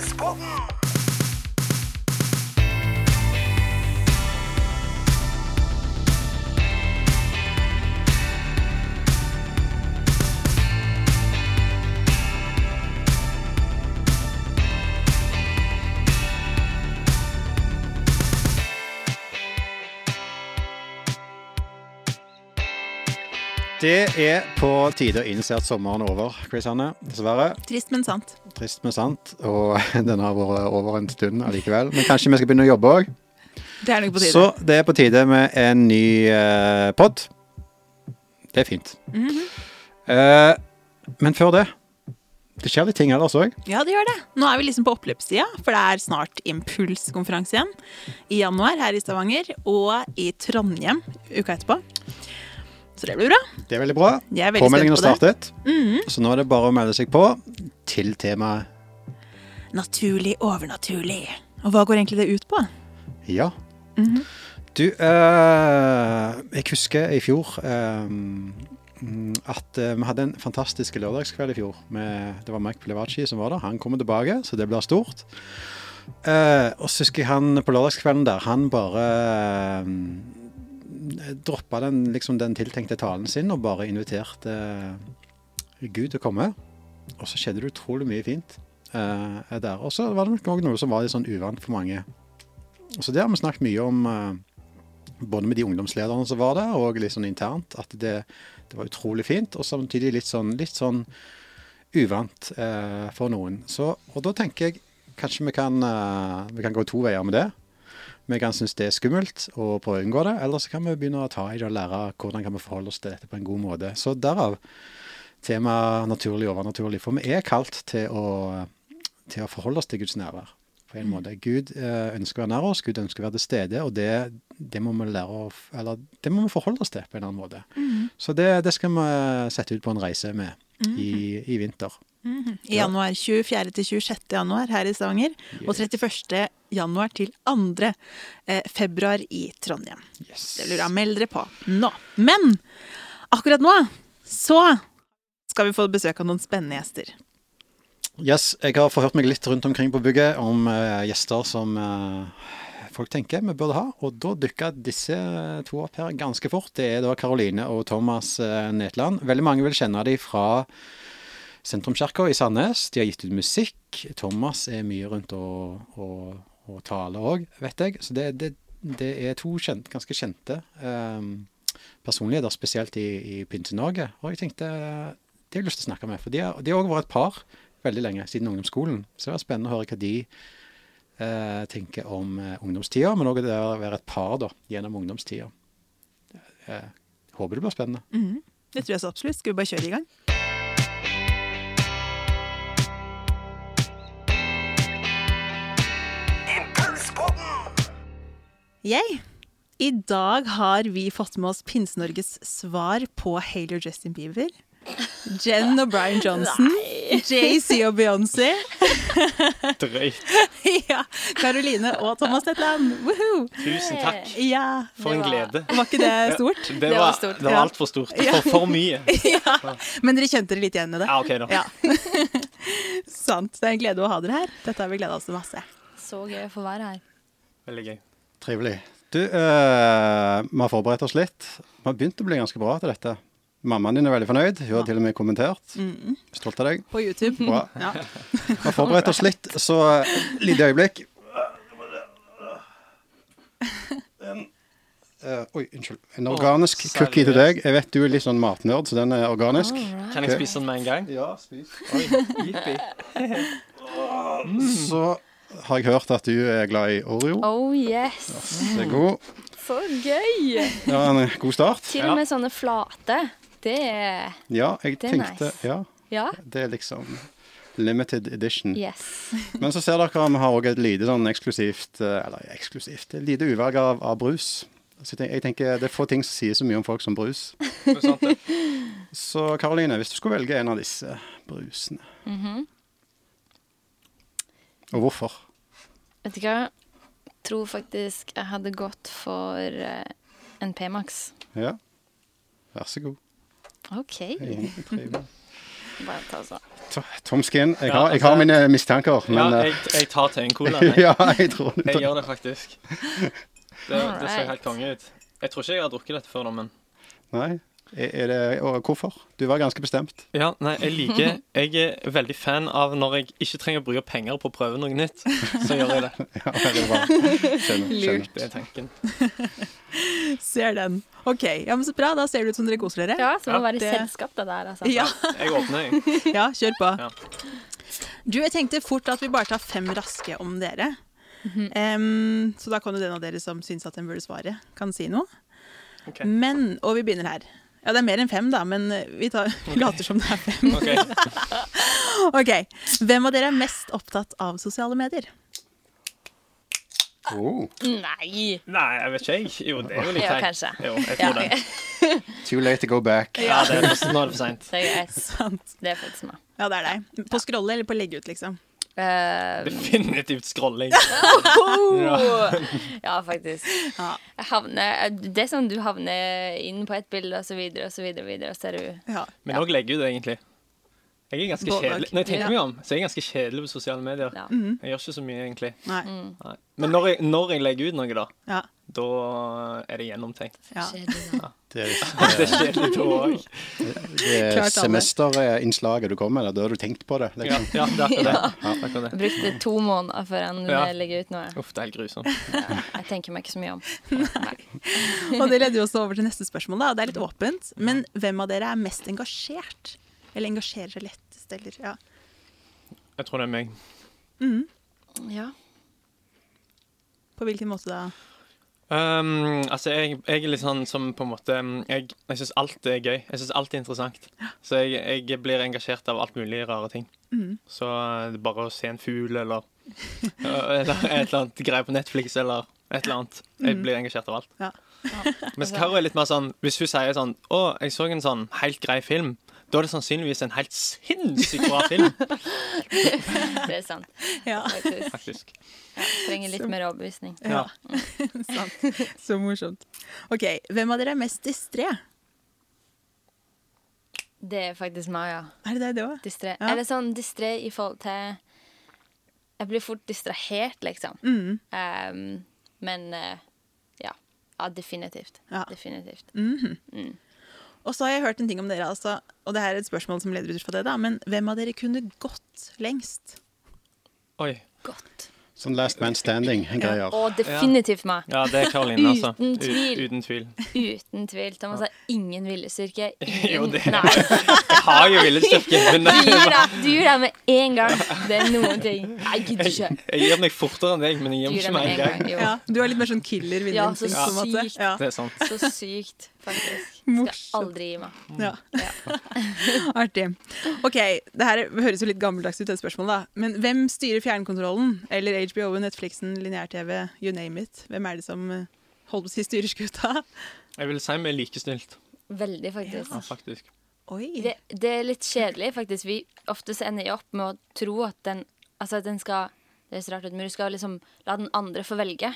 spoken. Det er på tide å innse at sommeren er over, Chris Hanne. Dessverre. Trist, men sant. Trist, men sant. Og den har vært over en stund allikevel. Men kanskje vi skal begynne å jobbe òg. Det er nok på tide. Så det er på tide med en ny uh, pod. Det er fint. Mm -hmm. uh, men før det Det skjer litt ting ellers òg. Ja, det gjør det. Nå er vi liksom på oppløpssida, for det er snart Impulskonferanse igjen. I januar her i Stavanger og i Trondheim uka etterpå. Så det blir bra. Det er veldig bra. Jeg er veldig Påmeldingen har på startet. Mhm. Så nå er det bare å melde seg på til temaet Naturlig, overnaturlig. Og hva går egentlig det ut på? Ja. Mhm. Du, eh, jeg husker i fjor eh, mm, at eh, vi hadde en fantastisk lørdagskveld i fjor. Med, det var Mike Plevaci som var der. Han kommer tilbake, så det blir stort. Eh, og så husker jeg han på lørdagskvelden der, han bare eh, droppa den, liksom, den tiltenkte talen sin og bare inviterte eh, Gud til å komme. Og så skjedde det utrolig mye fint uh, der. Og så var det nok noe som var litt sånn uvant for mange. Så det har vi snakket mye om, uh, både med de ungdomslederne som var der, og litt sånn internt, at det, det var utrolig fint, og samtidig litt sånn, litt sånn uvant uh, for noen. Så, og da tenker jeg kanskje vi kan, vi kan gå to veier med det. Vi kan synes det er skummelt og prøve å unngå det, eller så kan vi begynne å ta i det og lære hvordan kan vi forholde oss til dette på en god måte. Så derav temaet naturlig og overnaturlig. For vi er kalt til å, til å forholde oss til Guds nærvær på en måte. Gud eh, ønsker å være nær oss, Gud ønsker å være til stede, og det, det må vi lære å Eller det må vi forholde oss til på en annen måte. Så det, det skal vi sette ut på en reise med i, i vinter. Mhm. I januar. 24. til 26. januar her i Stavanger. Og 31. januar til 2. eh, februar i Trondheim. Yes. Det lurer jeg meld dere på nå. Men akkurat nå så skal vi få besøk av noen spennende gjester. Yes, jeg har forhørt meg litt rundt omkring på bygget om eh, gjester som eh, folk tenker vi burde ha. Og da dukka disse to opp her ganske fort. Det er da Karoline og Thomas eh, Netland. Veldig mange vil kjenne dem fra Sentrumskirka i Sandnes. De har gitt ut musikk. Thomas er mye rundt og, og, og taler òg, vet jeg. Så det, det, det er to kjent, ganske kjente um, personligheter, spesielt i, i Pynte-Norge. Og jeg tenkte de har lyst til å snakke med. For de har òg vært et par veldig lenge, siden ungdomsskolen. Så det var spennende å høre hva de tenker om eh, ungdomstida, men òg det å være et par da, gjennom ungdomstida. Eh, håper det blir spennende. Mhm. Det tror jeg så absolutt. Skal vi bare kjøre i gang? Yay. I dag har vi fått med oss Pinse-Norges svar på Hailey og Justin Bieber. Jen og Brian Johnson. JC og Beyoncé. Drøyt. ja, Karoline og Thomas Netland. Woohoo! Tusen takk. Ja, For en glede. var ikke det stort? Det var var, stort. det var altfor stort. For, for mye. ja. Men dere kjente dere litt igjen i det? Ja, OK, da. Ja. Sant. Det er en glede å ha dere her. Dette har vi gleda oss til masse. Så gøy å få være her. Veldig gøy. Trivelig. Du, eh, vi har forberedt oss litt. Vi har begynt å bli ganske bra til dette. Mammaen din er veldig fornøyd. Hun har til og med kommentert. Mm. Stolt av deg. På YouTube. Bra. Ja. Vi har forberedt oss litt, så eh, lite øyeblikk. En, eh, oi, unnskyld. En organisk oh, cookie til deg. Jeg vet du er litt sånn matnerd, så den er organisk. Right. Kan jeg spise den med en gang? Ja, spis. Oi, jippi. Så har jeg hørt at du er glad i Oreo. Oh yes! Det er god. Så gøy! Ja, en god start. Til og med sånne flate. Det er Ja, jeg Det er tenkte nice. Ja, Ja. det er liksom limited edition. Yes. Men så ser dere vi har òg et lite sånn eksklusivt eh, Eller eksklusivt, et lite uvalg av, av brus. Så jeg tenker, jeg tenker Det er få ting som sier så mye om folk som brus. Det er sant, det. Så Karoline, hvis du skulle velge en av disse brusene, Mhm. og hvorfor? Vet du hva? jeg Tror faktisk jeg hadde gått for eh, en P-Max. Ja, vær så god. OK. Tomskin Tom Skin. Jeg har, jeg har mine mistanker, Men, Ja, eh, jeg, jeg tar til en cola. Jeg, Ja, jeg tror jeg gjør det faktisk. Det, det ser helt konge ut. Jeg tror ikke jeg har drukket dette før, da, men Nei. Er det, og hvorfor? Du var ganske bestemt. Ja, nei, jeg liker Jeg er veldig fan av når jeg ikke trenger å bruke penger på å prøve noe nytt. Så gjør jeg det. Ja, det var. Skjønner. skjønner. Det er tanken. Ser den. OK, ja, men så bra. Da ser det ut som dere koser dere. Ja, så må Ja. være Det- selskap det der, altså. Ja, Jeg åpner, jeg. ja, kjør på. Ja. Du, jeg tenkte fort at vi bare tar fem raske om dere. Em, så da kan jo den av dere som syns at den burde svare, kan si noe. Okay. Men, og vi begynner her. Ja, det er mer enn fem, da, men vi, tar, vi later som det er fem. Ok. OK. Hvem av dere er mest opptatt av sosiale medier? Oh, Nei! Nei, jeg vet ikke, jeg. Jo, det er jo litt Ja, teit. kanskje. Jo, jeg Ja, tror det. too late to go back. Ja, det er for, nå er det for seint. det er greit. Det er faktisk meg. Ja, det er deg. På scrolle eller på legge ut, liksom? Eh, Definitivt scrolling. ja, faktisk. Ja. Jeg havner, det er sånn du havner inn på et bilde, og så videre, og så videre, og videre, og så er du Ja. Men òg legger du det, egentlig. Jeg er ganske kjedelig Når jeg tenker Ja. meg om, så er jeg ganske kjedelig på sosiale medier. Ja. Jeg gjør ikke så mye, egentlig. Nei. Nei. Men når jeg, når jeg legger ut noe, da, Ja. da er det gjennomtenkt. ja. Det er, Det er kjedelig da òg. det er Klart alle. semesterinnslaget du kommer med, da har du tenkt på det. Ja, Liksom. ja, det er akkurat det. det. er akkurat det. Jeg brukte to måneder før en Ja. legger ut noe. Uff, det er helt grusomt. Ja, jeg tenker meg ikke så mye om. Nei. Og det leder jo også over til neste spørsmål. da. Det er litt åpent. Men hvem av dere er mest engasjert? Eller engasjerer seg lettest? Eller, ja. Jeg tror det er meg. Ja. På hvilken måte da? Um, altså, jeg, jeg er litt sånn som på en måte um, Jeg, jeg syns alt er gøy. Jeg syns alt er interessant. Så jeg, jeg blir engasjert av alt mulig rare ting. Så uh, det er bare å se en fugl eller Eller et eller annet greier på Netflix eller et eller annet. Jeg blir engasjert av alt. Ja. Mens Karo er litt mer sånn Hvis hun sier sånn Å, jeg så en sånn helt grei film. Da er det sannsynligvis en helt sinnssykt bra film, Det er sant. Ja, Faktisk. faktisk. Ja, trenger litt mer overbevisning. Ja. sant. Så morsomt. OK, hvem av dere er mest distré? Det er faktisk meg, ja. Er det deg, det òg? Distré. Ja. Eller sånn distré i forhold til Jeg blir fort distrahert, liksom. Mm. Um, men eh, ja. Ja, definitivt. Ja. Definitivt. Og så har jeg hørt en ting om dere, altså, og det her er et spørsmål som leder ut fra det, da, men hvem av dere kunne gått lengst? Oi. Godt. Sånn Last Man Standing-greier. Og definitivt meg. Ja, det er Karoline, altså. Uten U- tvil. Uten tvil. Uten tvil. Thomas har ingen viljestyrke. Ingen Jo, det Nei. Jeg har jo viljestyrke, men Du gjør det, du med en gang. Det er noen ting. Nei, jeg gidder ikke. Jeg gir meg fortere enn deg, men jeg Du gir meg ikke med en gang. Jo. Ja, du er litt mer sånn killer Ja, så sykt. Ja. Det er sant. Så sykt, faktisk. Skal aldri gi meg. Ja. Artig. OK, det her høres jo litt gammeldags ut, det spørsmålet, da. Men hvem styrer fjernkontrollen? Eller HBO, Netflixen, lineær-TV, you name it? Hvem er det som eh, holder på å si styrer skuta? Jeg vil si vi er likestilt, Veldig, faktisk. ja, faktisk. Oi. Det, det er litt kjedelig, faktisk. Vi ofte så ender jeg opp med å tro at den Altså at den skal Det er så rart ut, men du skal liksom la den andre få velge.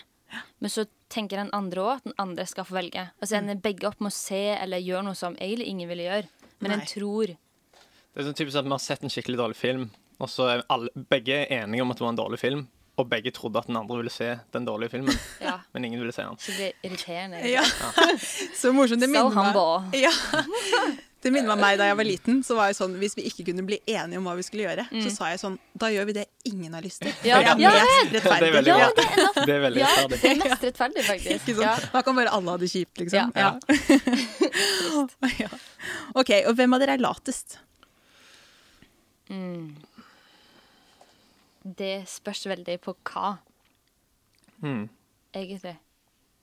Men så tenker den andre òg at den andre skal få velge. Altså så er begge opp med å se eller gjøre noe som egentlig ingen ville gjøre. Men Nei. en tror Det er sånn typisk at vi har sett en skikkelig dårlig film, og så er alle, begge enige om at det var en dårlig film, og begge trodde at den andre ville se den dårlige filmen, Ja. men ingen ville se den. Så det er irriterende. Ja. Så morsomt. Det So minner meg humble. ja. Det minner meg meg da jeg var liten. Så var jeg sånn, Hvis vi ikke kunne bli enige om hva vi skulle gjøre, så sa jeg sånn Da gjør vi det ingen har lyst til. Mm. Ja, Det er ja, mest Det er rettferdig. veldig Ja, det er, nok- Det er veldig ja, det er mest rettferdig, faktisk. Ikke sant? Ja. Da kan bare alle ha det kjipt, liksom. Ja. Ja. ja. OK, og hvem av dere er latest? Det spørs veldig på hva, Mm. egentlig.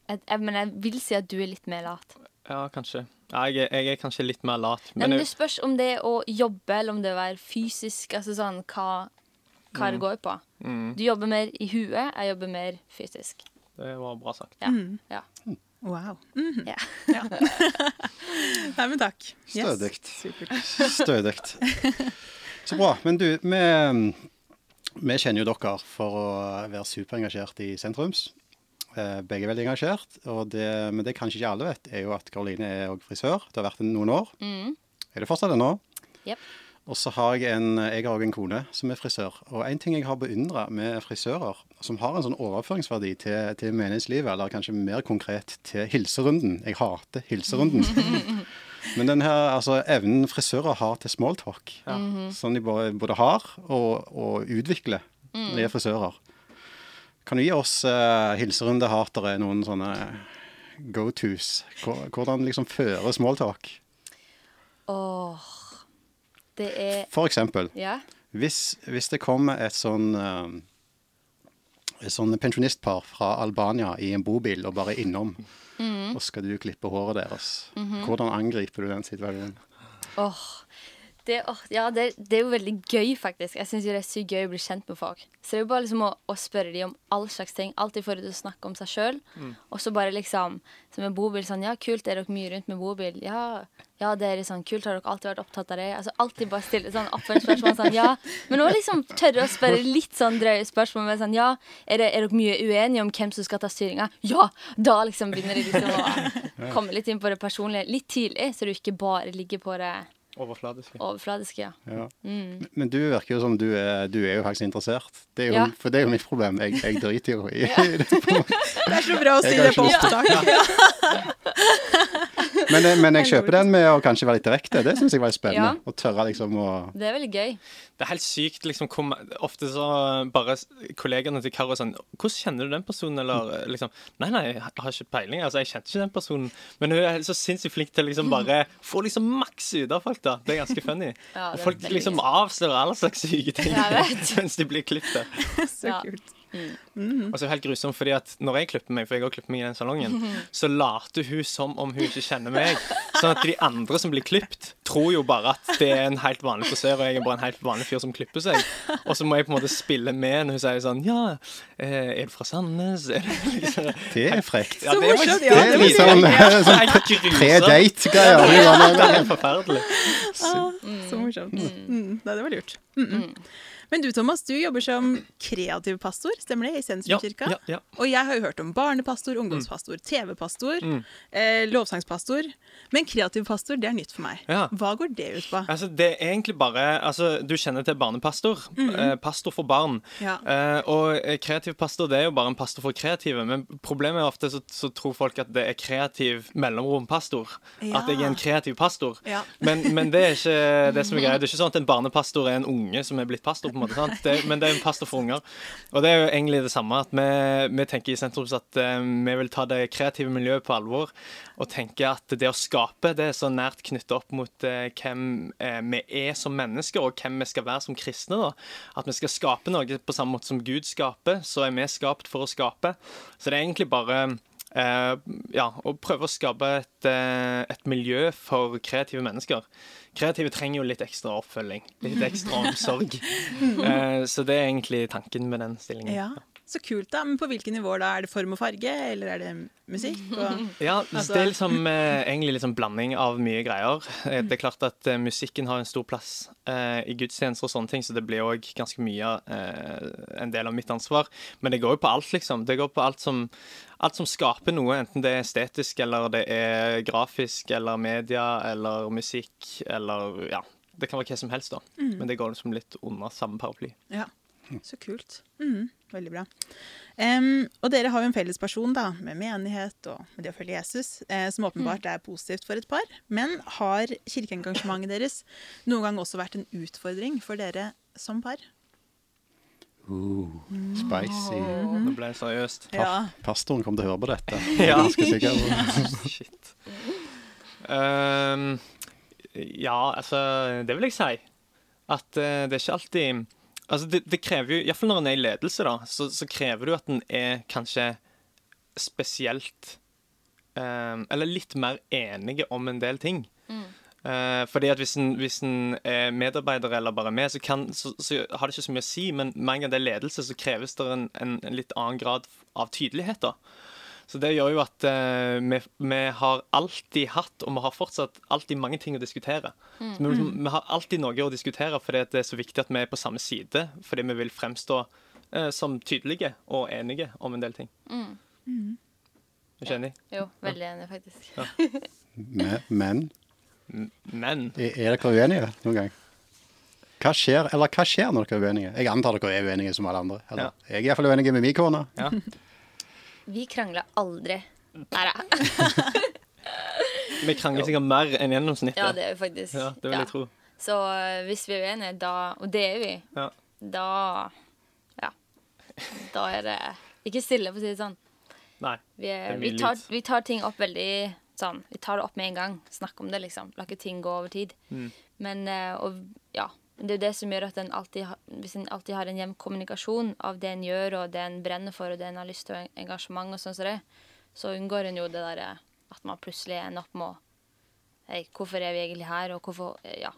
Jeg, jeg, men jeg vil si at du er litt mer lat. Ja, kanskje. Jeg, jeg er kanskje litt mer lat, Men men det spørs om det er å jobbe, eller om det er å være fysisk. Altså sånn hva, hva det går på. mm, Du jobber mer i huet, jeg jobber mer fysisk. det var bra sagt. Ja. ja. Wow. Mhm. Ja. Ja. Nei, men takk. Yes. Stødig. Så bra. Men du, vi, vi kjenner jo dere for å være superengasjert i sentrums. Eh, Begge er veldig engasjert, og det, men det kanskje ikke alle vet, er jo at Karoline er også frisør. Det har vært noen år. Mm. Er det fortsatt det nå? Jep. Og så har jeg en Jeg har også en kone som er frisør. Og en ting jeg har beundra med frisører, som har en sånn overføringsverdi til, til menighetslivet, eller kanskje mer konkret til hilserunden Jeg hater hilserunden. Men den her altså, evnen frisører har til smalltalk, som de både, både har og, og utvikler når de er frisører. Kan du gi oss uh, hilserundehatere noen sånne go-tos? Hvordan liksom føre smalltalk? Åh. Det er For eksempel, Ja. hvis, hvis det kommer et sånn uh, et sånn pensjonistpar fra Albania i en bobil og bare innom, innom, og skal du klippe håret deres, hvordan angriper du den situasjonen? Åh. Det, ja, det, det er jo veldig gøy, faktisk. Jeg syns det er sykt gøy å bli kjent med folk. Så det er jo bare liksom å, å spørre dem om all slags ting. Alt i forhold til å snakke om seg sjøl. Og så bare liksom Som med bobil sånn Ja, kult, er dere mye rundt med bobil? Ja, ja, det er sånn kult, har dere alltid vært opptatt av det? Altså alltid bare stille sånn oppfølgingsspørsmål sånn, ja. Men òg liksom tørre å spørre litt sånn drøye spørsmål med sånn Ja, er, det, er dere mye uenige om hvem som skal ta styringa? Ja! Da liksom begynner de liksom å komme litt inn på det personlige litt tidlig, så du ikke bare ligger på det Overfladisk. overfladiske. Ja. Ja. Men du virker jo som du er, du er jo faktisk interessert. Det er jo, Ja. For det er jo mitt problem. Jeg, jeg driter jo i det. på. Det er så bra å si det på opptak. Ja. opptak. Men, jeg- men jeg kjøper den med å kanskje være litt direkte. Det syns jeg var litt spennende. Ja. Å tørre liksom å Det er veldig gøy. Det er helt sykt liksom hvor Ofte så bare kollegene til Karo er sånn 'Hvordan kjenner du den personen?' Eller eh, liksom 'Nei, nei, jeg har ikke peiling. Altså, jeg kjente ikke den personen.' Men hun er så sinnssykt flink til liksom bare få liksom maks ut av folk, da. Det er ganske funny. Ja, Og er folk liksom avslører alle slags syke ting mens de blir klippet. Så Ja. Kult. Og så er det helt grusomt, fordi at når jeg klipper meg, for jeg har klippet meg i den salongen, så later hun som om hun ikke kjenner meg. Sånn at de andre som blir klippet, tror jo bare at det er en helt vanlig frisør, og jeg er bare en helt vanlig fyr som klipper seg. Og så må jeg på en måte spille med når hun sier sånn Ja, eh, er du fra Sandnes? Er liksom Det er frekt. Ja, det var- morsomt, Det er liksom sånn, pre-date-greier. Det er helt forferdelig. Så morsomt. Mm. Nei, det var lurt. Mm -mm. Men du Thomas, du jobber som kreativ pastor, stemmer det? I Sentrumskirka? Ja, ja, ja. Og jeg har jo hørt om barnepastor, ungdomspastor, TV-pastor, eh, lovsangspastor. Men kreativ pastor, det er nytt for meg. Ja. Hva går det ut på? Altså, det er egentlig bare altså, Du kjenner til barnepastor. Eh, pastor for barn. Ja. Eh, og eh, kreativ pastor det er jo bare en pastor for kreative. Men problemet er ofte så, så tror folk at det er kreativ mellomrompastor. At jeg er en kreativ pastor. Ja. Men, men det er ikke det som er greia. Det er ikke sånn at en barnepastor er en unge som er blitt pastor. På en måte, sant? Det, men det er en pastor for unger. Og det er jo egentlig det samme. at Vi, vi tenker i Sentrums at eh, vi vil ta det kreative miljøet på alvor. Og tenke at det å skape det er så nært knyttet opp mot eh, hvem eh, vi er som mennesker, og hvem vi skal være som kristne. da. At vi skal skape noe på samme måte som Gud skaper, så er vi skapt for å skape. Så det er egentlig bare ja, og prøve å skape et, eh, et miljø for kreative mennesker. Kreative trenger jo litt ekstra oppfølging, litt ekstra omsorg. Eh, så det er egentlig tanken med den stillingen. Ja, Så kult, da. Men på hvilke nivåer da? Er det form og farge, eller er det musikk? Og... Ja, Altså- det er liksom eh, egentlig liksom blanding av mye greier. Eh, Det er klart at eh, musikken har en stor plass eh, i gudstjenester og sånne ting, så det blir òg ganske mye eh, en del av mitt ansvar. Men det går jo på alt, liksom. Det går på alt som, alt som skaper noe, enten det er estetisk, eller det er grafisk, eller media, eller musikk, eller ja. Det kan være hva som helst, da. Men det går liksom litt under samme paraply. Ja, så kult. Mhm, veldig bra. Um, og dere har jo en felles person da, med menighet og med det å følge Jesus, eh, som åpenbart er positivt for et par. Men har kirkeengasjementet deres noen gang også vært en utfordring for dere som par? Uh, spicy. Nå ble det seriøst. Ja. Pastoren kommer til å høre på dette. Ja. Ganske sikker. Shit. Um, ja, altså Det vil jeg si. At uh, det er ikke alltid Altså det, det krever jo Iallfall når en er i ledelse, da, så, så krever det jo at en er kanskje spesielt ehm, Eller litt mer enige om en del ting. Eh, fordi at hvis en, hvis en er medarbeider eller bare med, så, kan, så, så har det ikke så mye å si. Men med en gang det er ledelse, så kreves det en, en, en litt annen grad av tydelighet. da. Så det gjør jo at eh, vi, vi har alltid hatt, og vi har fortsatt alltid mange ting å diskutere. Så vi, vi har alltid noe å diskutere fordi at det er så viktig at vi er på samme side. Fordi vi vil fremstå eh, som tydelige og enige om en del ting. Er du ikke enig? Jo, veldig enig, faktisk. Men, men Men er er dere uenige noen gang? Hva skjer, eller hva skjer når dere er uenige? Jeg antar dere er uenige som alle andre. Eller, Jeg er iallfall uenig med min kone. Ja. Vi krangler aldri. Nei da. Vi krangler sikkert mer enn gjennomsnittet. Ja, det er vi faktisk. Ja, det vil jeg tro. Så hvis vi er uenige, da Og det er vi. Ja. Da Ja. Da er det ikke stille, for å si det sånn. Nei. Vi, er, vi, tar, vi tar ting opp veldig sånn Vi tar det opp med en gang. Snakker om det, liksom. La ikke ting gå over tid. Mm. Men eh, og, ja. Det er jo det som gjør at en alltid, har- hvis en alltid har en jevn kommunikasjon av det en gjør, og det en brenner for, og det en har lyst til, og engasjement og sånn som det, så unngår en jo det derre at man plutselig ender opp med å Hei, hvorfor er vi egentlig her, og hvorfor eh, Ja.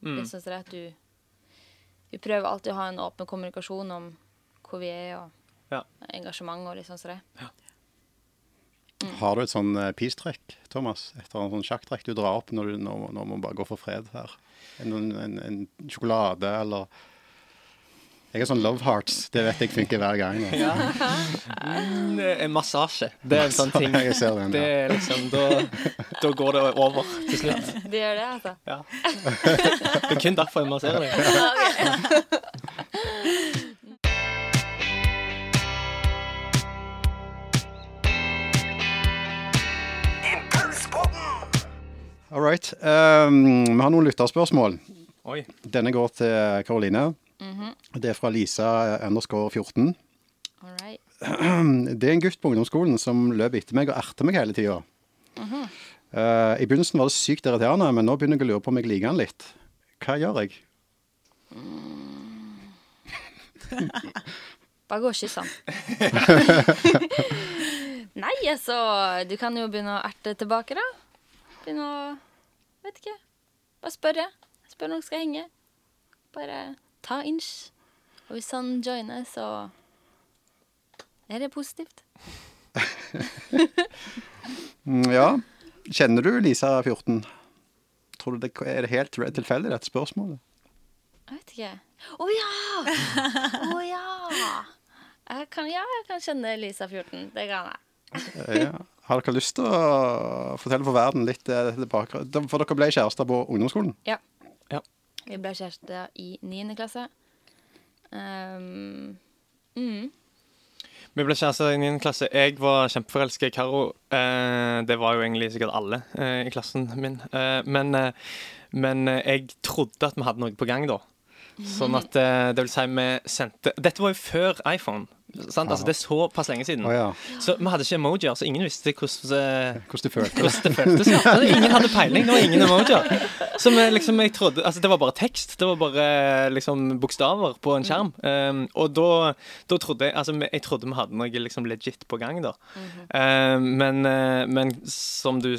Mm. Det er sånn at du Vi prøver alltid å ha en åpen kommunikasjon om hvor vi er, og Ja. engasjement og litt sånn som det. Har du et sånn uh, peace-trekk, Thomas? Et eller annet sånn sjakktrekk du drar opp når, du, når, når man bare går for fred her? En, en, en sjokolade eller Jeg er sånn love hearts. Det vet jeg funker hver gang. Ja. Mm, En massasje. Det er en sånn ting. Jeg ser den, Det er liksom, da, da går det over til slutt. Det gjør det, altså. Ja. Det er kun derfor jeg masserer deg. All right. Um, vi har noen lytterspørsmål. Oi. Denne går til Karoline. Mhm. Det er fra Lisa underscore 14. All right. Det er en gutt på ungdomsskolen som løp etter meg og erter meg hele tida. Mhm. I begynnelsen var det sykt irriterende, men nå begynner jeg å lure på om jeg liker han litt. Hva gjør jeg? Bare gå og kyss han. Nei, altså Du kan jo begynne å erte tilbake, da. Begynne å Vet ikke. Bare spørre. Spør når dere skal henge. Bare ta inch. Og hvis han joiner, så er det positivt. Mm, Ja. Kjenner du Lisa 14? Tror du det er helt tilfeldig, dette spørsmålet? Jeg vet ikke. Å ja! Å ja! Jeg kan, ja, jeg kan kjenne Lisa 14. Det kan jeg. Ja. Har dere lyst til å fortelle for verden litt eh. For dere ble kjærester på ungdomsskolen? Ja. Vi ble kjærester i 9. klasse. Um, mm. Vi ble kjærester i 9. klasse. Jeg var kjempeforelska i Karo. Eh, det var jo egentlig sikkert alle eh, i klassen min. Eh, men, eh, men eh, jeg trodde at vi hadde noe på gang da. Sånn at eh, det vil si vi sendte Dette var jo før iPhone. Sant? Altså, det er såpass lenge siden. Oh, ja. Så vi hadde ikke emojier, så ingen visste hvordan Hvordan det? føltes. Ja. Altså, ingen hadde peiling. Det var ingen emojier. Så vi, liksom, jeg trodde, altså, det var bare tekst. Det var bare liksom, bokstaver på en skjerm. Um, og da, da trodde jeg altså, Jeg trodde vi hadde noe liksom, legit på gang, da. Um, men, eh, men som du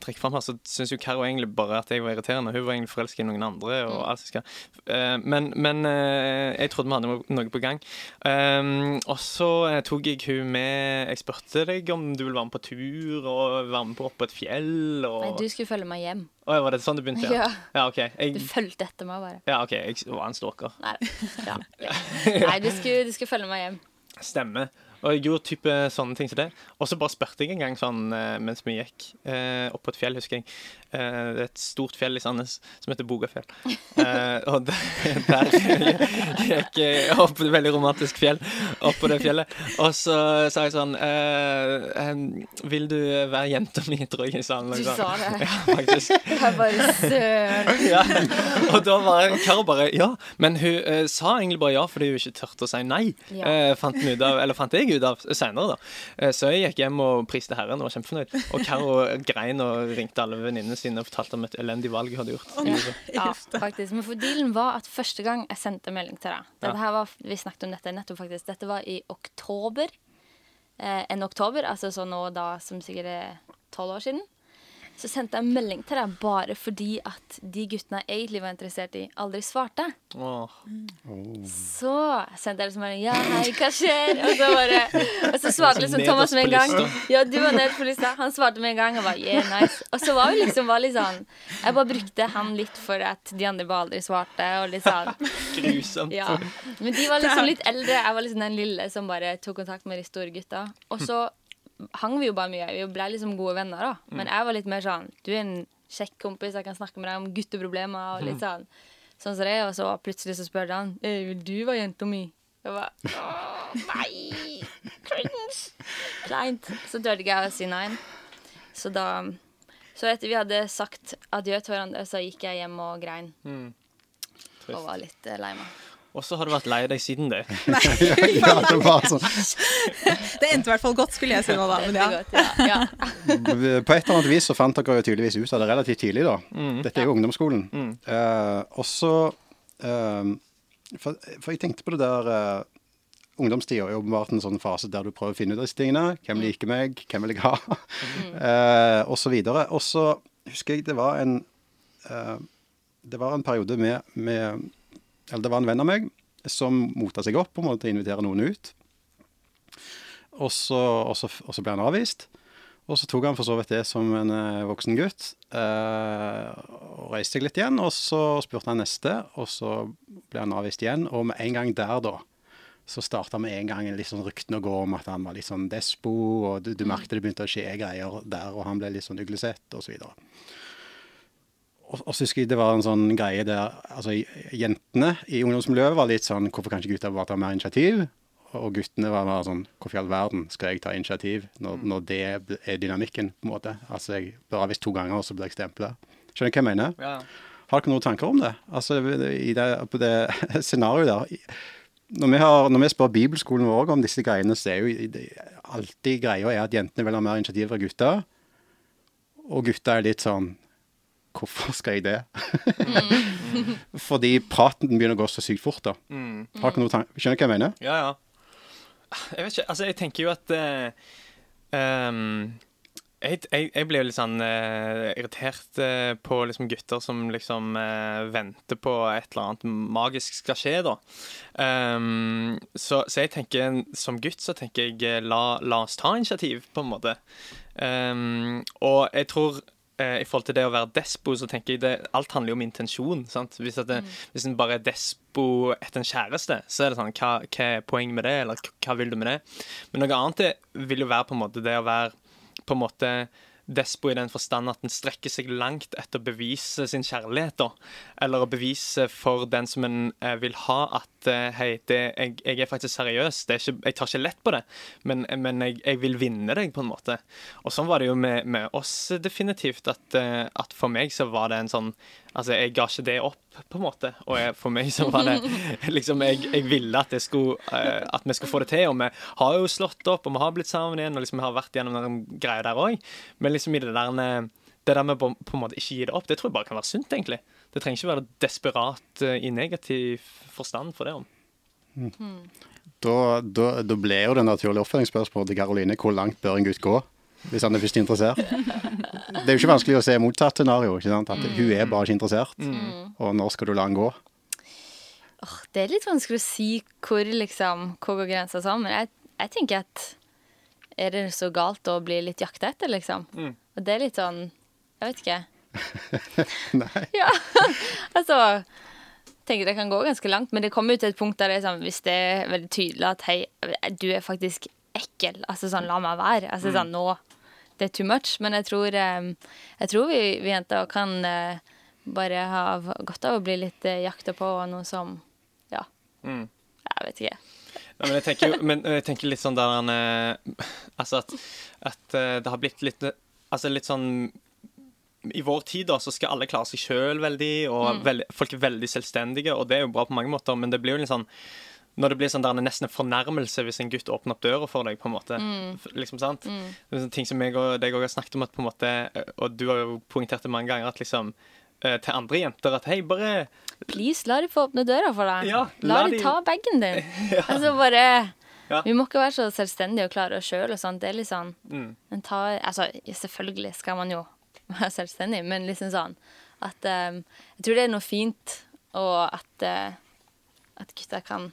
trekker fram her, så syns jo Karo egentlig bare at jeg var irriterende. Hun var egentlig forelsket i noen andre. og alt som skal. Uh, men men uh, jeg trodde vi hadde noe på gang. Um, og så eh, tok jeg hun med Jeg spurte deg om du ville være med på tur og være med på opp på et fjell. Og... Nei, du skulle følge meg hjem. Å, var det sånn det begynte? Ja, Ja. ja OK. Du Jeg, fulgte etter meg, bare. ja, ok, jeg var en stalker. Nei, ja. Nei du, skulle, du skulle følge meg hjem. Stemmer. Og jeg gjorde type sånne ting som det. Og så bare spurte jeg en gang sånn eh, mens vi gikk eh, opp på et fjell, husker jeg. Eh, det er et stort fjell i Sandnes som heter Bogafjell. Eh, og der, der gikk jeg opp på et veldig romantisk fjell, opp på det fjellet. Og så sa jeg sånn eh, Vil du være jenta mi, tror jeg jeg sa. Du sa det. Ja, faktisk. Jeg bare søren. Ja. Og da var Karo bare ja. Men hun sa egentlig bare ja fordi hun ikke turte å si nei. Eh, fant, ut av, eller fant jeg ut av senere, da. Eh, så jeg gikk hjem og priste Herren og var kjempefornøyd. Og Karo grein og ringte alle venninnene sine og fortalte om et elendig valg hun hadde gjort. Ja, faktisk. Men for dealen var at første gang jeg sendte melding til deg Dette her var, Vi snakket om dette nettopp, faktisk. Dette var i oktober. Eh, en oktober, altså så nå da som sikkert er tolv år siden. Så sendte jeg melding til deg bare fordi at de guttene jeg egentlig var interessert i, aldri svarte. Åh. Så sendte jeg liksom bare Ja, hei, hva skjer? Og så bare Og så svarte liksom Thomas med en gang. Ja, du var nederst på lista. Han svarte med en gang og bare yeah, nice. Og så var vi liksom var litt sånn Jeg bare brukte han litt for at de andre bare aldri svarte, og litt sånn Grusomt. Ja. Men de var liksom litt eldre. Jeg var liksom den lille som bare tok kontakt med de store gutta. Og så hang vi jo bare mye. Vi ble liksom gode venner, da. Men jeg var litt mer sånn Du er en kjekk kompis, jeg kan snakke med deg om gutteproblemer og litt sånn. sånn som det, og så plutselig så spør han «Eh, vil du være jenta mi. Jeg bare Åh, nei! Cringe! Kleint. Så ikke jeg å si nei. Så da Så etter vi hadde sagt adjø til hverandre, så gikk jeg hjem og grein. Og var litt eh, lei meg. Og så har du vært lei deg siden det. ja, det var sånn. Det endte i hvert fall godt, skulle jeg si nå, da. Men ja. På et eller annet vis så fant dere jo tydeligvis ut av det relativt tidlig, da. Dette er jo ungdomsskolen. Uh, og så uh, for, for jeg tenkte på det der uh, Ungdomstida er åpenbart en sånn fase der du prøver å finne ut av disse tingene. Hvem liker meg? Hvem vil jeg ha? Uh, og så videre. Og så husker jeg det var en uh, Det var en periode med, med Eller det var en venn av meg som mota seg opp på måte å invitere noen ut. Og så, og, så, og så ble han avvist. Og så tok han for så vidt det som en eh, voksen gutt. eh, og reiste seg litt igjen. Og så spurte han neste, og så ble han avvist igjen. Og med en gang der, da, så starta med en gang litt sånn ryktene å gå om at han var litt sånn despo, og du, du merket det begynte å skje greier der, og han ble litt sånn uglesett, og så videre. Og, så husker jeg det var en sånn greie der altså jentene i ungdomsmiljøet var litt sånn Hvorfor kan ikke gutta bare ta mer initiativ? Og guttene var bare sånn Hvorfor i all verden skal jeg ta initiativ når, når det er dynamikken, på en måte? Altså, jeg blir avvist to ganger, og så blir jeg stempla. Skjønner du hva jeg mener? Ja. Har dere noen tanker om det? Altså, i det, på det scenarioet der. Når vi, har, når vi spør bibelskolen vår om disse greiene, så er jo det, alltid greia er at jentene vil ha mer initiativ fra gutter. Og gutta er litt sånn Hvorfor skal jeg det? Fordi praten begynner å gå så sykt fort, da. Har ikke noen tanke Skjønner du hva jeg mener? Ja, ja. Jeg vet ikke, altså jeg tenker jo at uh, um, jeg, jeg, jeg blir jo litt sånn uh, irritert uh, på liksom gutter som liksom uh, venter på et eller annet magisk skal skje, da. Um, så, så jeg tenker, som gutt så tenker jeg la, la oss ta initiativ, på en måte. Um, og jeg tror eh, i forhold til det å være despo, så tenker jeg det alt handler jo om intensjon. sant? Hvis, det, hvis en bare er despo etter en kjæreste, så er det sånn hva, hva er poenget med det, eller hva, vil du med det? Men noe annet vil jo være på en måte det å være på en måte despo i den forstand at en strekker seg langt etter å bevise sin kjærlighet, da. Eller å bevise for den som en eh, vil ha, at eh, hei, det, jeg, jeg er faktisk seriøs. Er ikke, jeg tar ikke lett på det, men, men jeg, jeg vil vinne deg, på en måte. Og sånn var det jo med, med oss definitivt, at, eh, at for meg så var det en sånn Altså, jeg ga ikke det opp, på en måte. Og jeg, for meg så var det liksom Jeg, jeg ville at, jeg skulle, uh, at vi skulle få det til. Og vi har jo slått opp, og vi har blitt sammen igjen, og liksom vi har vært gjennom den greia der òg. Men liksom i det der det der med på, på en måte ikke gi det opp, det tror jeg bare kan være sunt, egentlig. Det trenger ikke være desperat uh, i negativ forstand for det. om. Da, da, da ble jo det naturlige oppfølgingsspørsmålet til Karoline hvor langt bør en gutt gå? Hvis han er først interessert. Det er jo ikke vanskelig å se motsatt scenario. ikke sant? At hun er bare ikke interessert. Og når skal du la han gå? Det er litt vanskelig å si hvor, liksom, hvor går grensa sånn, men jeg, jeg tenker at er det så galt å bli litt jakta etter, liksom? Og det er litt sånn Jeg vet ikke. Nei. Ja, altså tenker det kan gå ganske langt, men det kommer jo til et punkt der det er sånn, hvis det er veldig tydelig at hei, du er faktisk ekkel, altså sånn, la meg være. Altså sånn, nå Det er too much. Men jeg tror, eh, jeg tror vi, vi jenter kan eh, bare ha godt av å bli litt eh, jakta på og noe som Ja. Jeg vet ikke. Nei, men jeg tenker, men jeg tenker litt sånn der han eh, Altså at, at eh, det har blitt litt Altså litt sånn I vår tid da, så skal alle klare seg sjøl veldig, og veldig, folk er veldig selvstendige, og det er jo bra på mange måter, men det blir jo litt sånn når det blir sånn der nesten en fornærmelse hvis en gutt åpner opp døra for deg, på en måte. Mm. Liksom, sant? Det er ting som jeg og deg har snakket om, at på en måte, og du har jo poengtert det mange ganger, at liksom eh, til andre jenter at hei, bare Please, la de få åpne døra for deg. Ja, la, la de ta bagen din. Altså bare Ja. Vi må ikke være så selvstendige og klare oss sjøl og sånn. Det er litt sånn Mm. tar, Altså, selvfølgelig skal man jo være selvstendig, men liksom sånn at um, Jeg tror det er noe fint, og at, uh, at gutter kan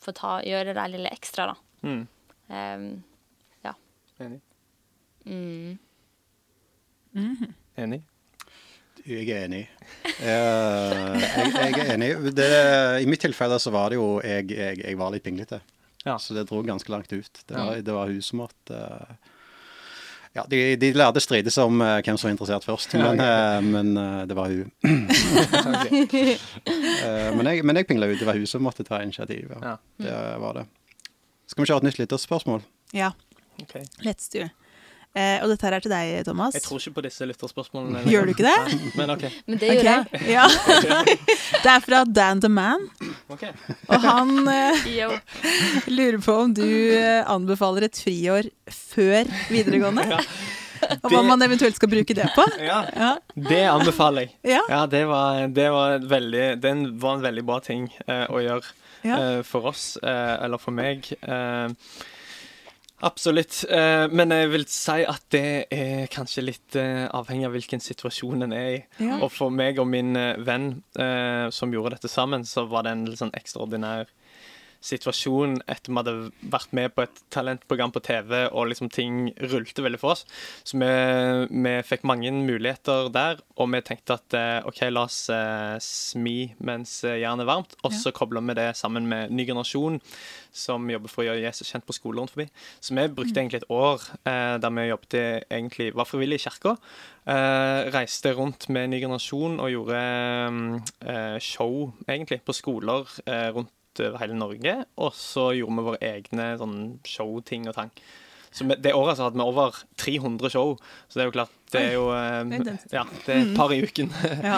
få ta, gjøre det lille ekstra, da. Mm. Um, ja. Enig. Mm. Enig. Jeg er enig. Eh, jeg, jeg er enig. Det, I mitt tilfelle så var det jo Jeg, jeg, jeg var litt pinglete. Ja. Så det dro ganske langt ut. Det var, det var hun som måtte eh, Ja, de, de lærde strides om uh, hvem som var interessert først, men, uh, men uh, det var hun. Eh, men, jeg, men jeg pingla ut. Det var hun som måtte ta initiativ. Ja. Ja. Det var det. Skal vi kjøre et nytt lytterspørsmål? Ja, Okay. let's do. Eh, og dette her er til deg, Thomas. Jeg tror ikke på disse lytterspørsmålene. Gjør du ikke det? Men OK. Men det gjorde jeg. Ja. det er fra Dan the Man, Okay. og han eh, lurer på om du eh, anbefaler et friår før videregående. Og hva man eventuelt skal bruke det på. Ja, Ja. det anbefaler jeg. Ja. Ja, det var, det var, veldig, det var en veldig bra ting eh, å gjøre Ja. eh, for oss, eh, eller for meg. Eh, absolutt. Eh, men jeg vil si at det er kanskje litt eh, avhengig av hvilken situasjon en er i. Ja. Og for meg og min eh, venn som gjorde dette sammen, så var det en litt sånn ekstraordinær situasjon etter vi hadde vært med på et talentprogram på TV, og liksom ting rullte veldig for oss. Så vi, vi fikk mange muligheter der, og vi tenkte at eh, OK, la oss eh, smi mens jernet er varmt, og så kobler vi det sammen med Ny generasjon, som jobber for å gjøre Jesus kjent på skoler rundt forbi. Så vi brukte egentlig et år eh, der vi jobbet egentlig, var frivillig i kirka. Eh, reiste rundt med Ny generasjon og gjorde eh, show, egentlig, på skoler eh, rundt over hele Norge. Og så gjorde vi våre egne sånn showting og tang. Så det året så hadde vi over 300 show, så det er jo klart Det er jo eh. Ja, det er et par i uken. Ja.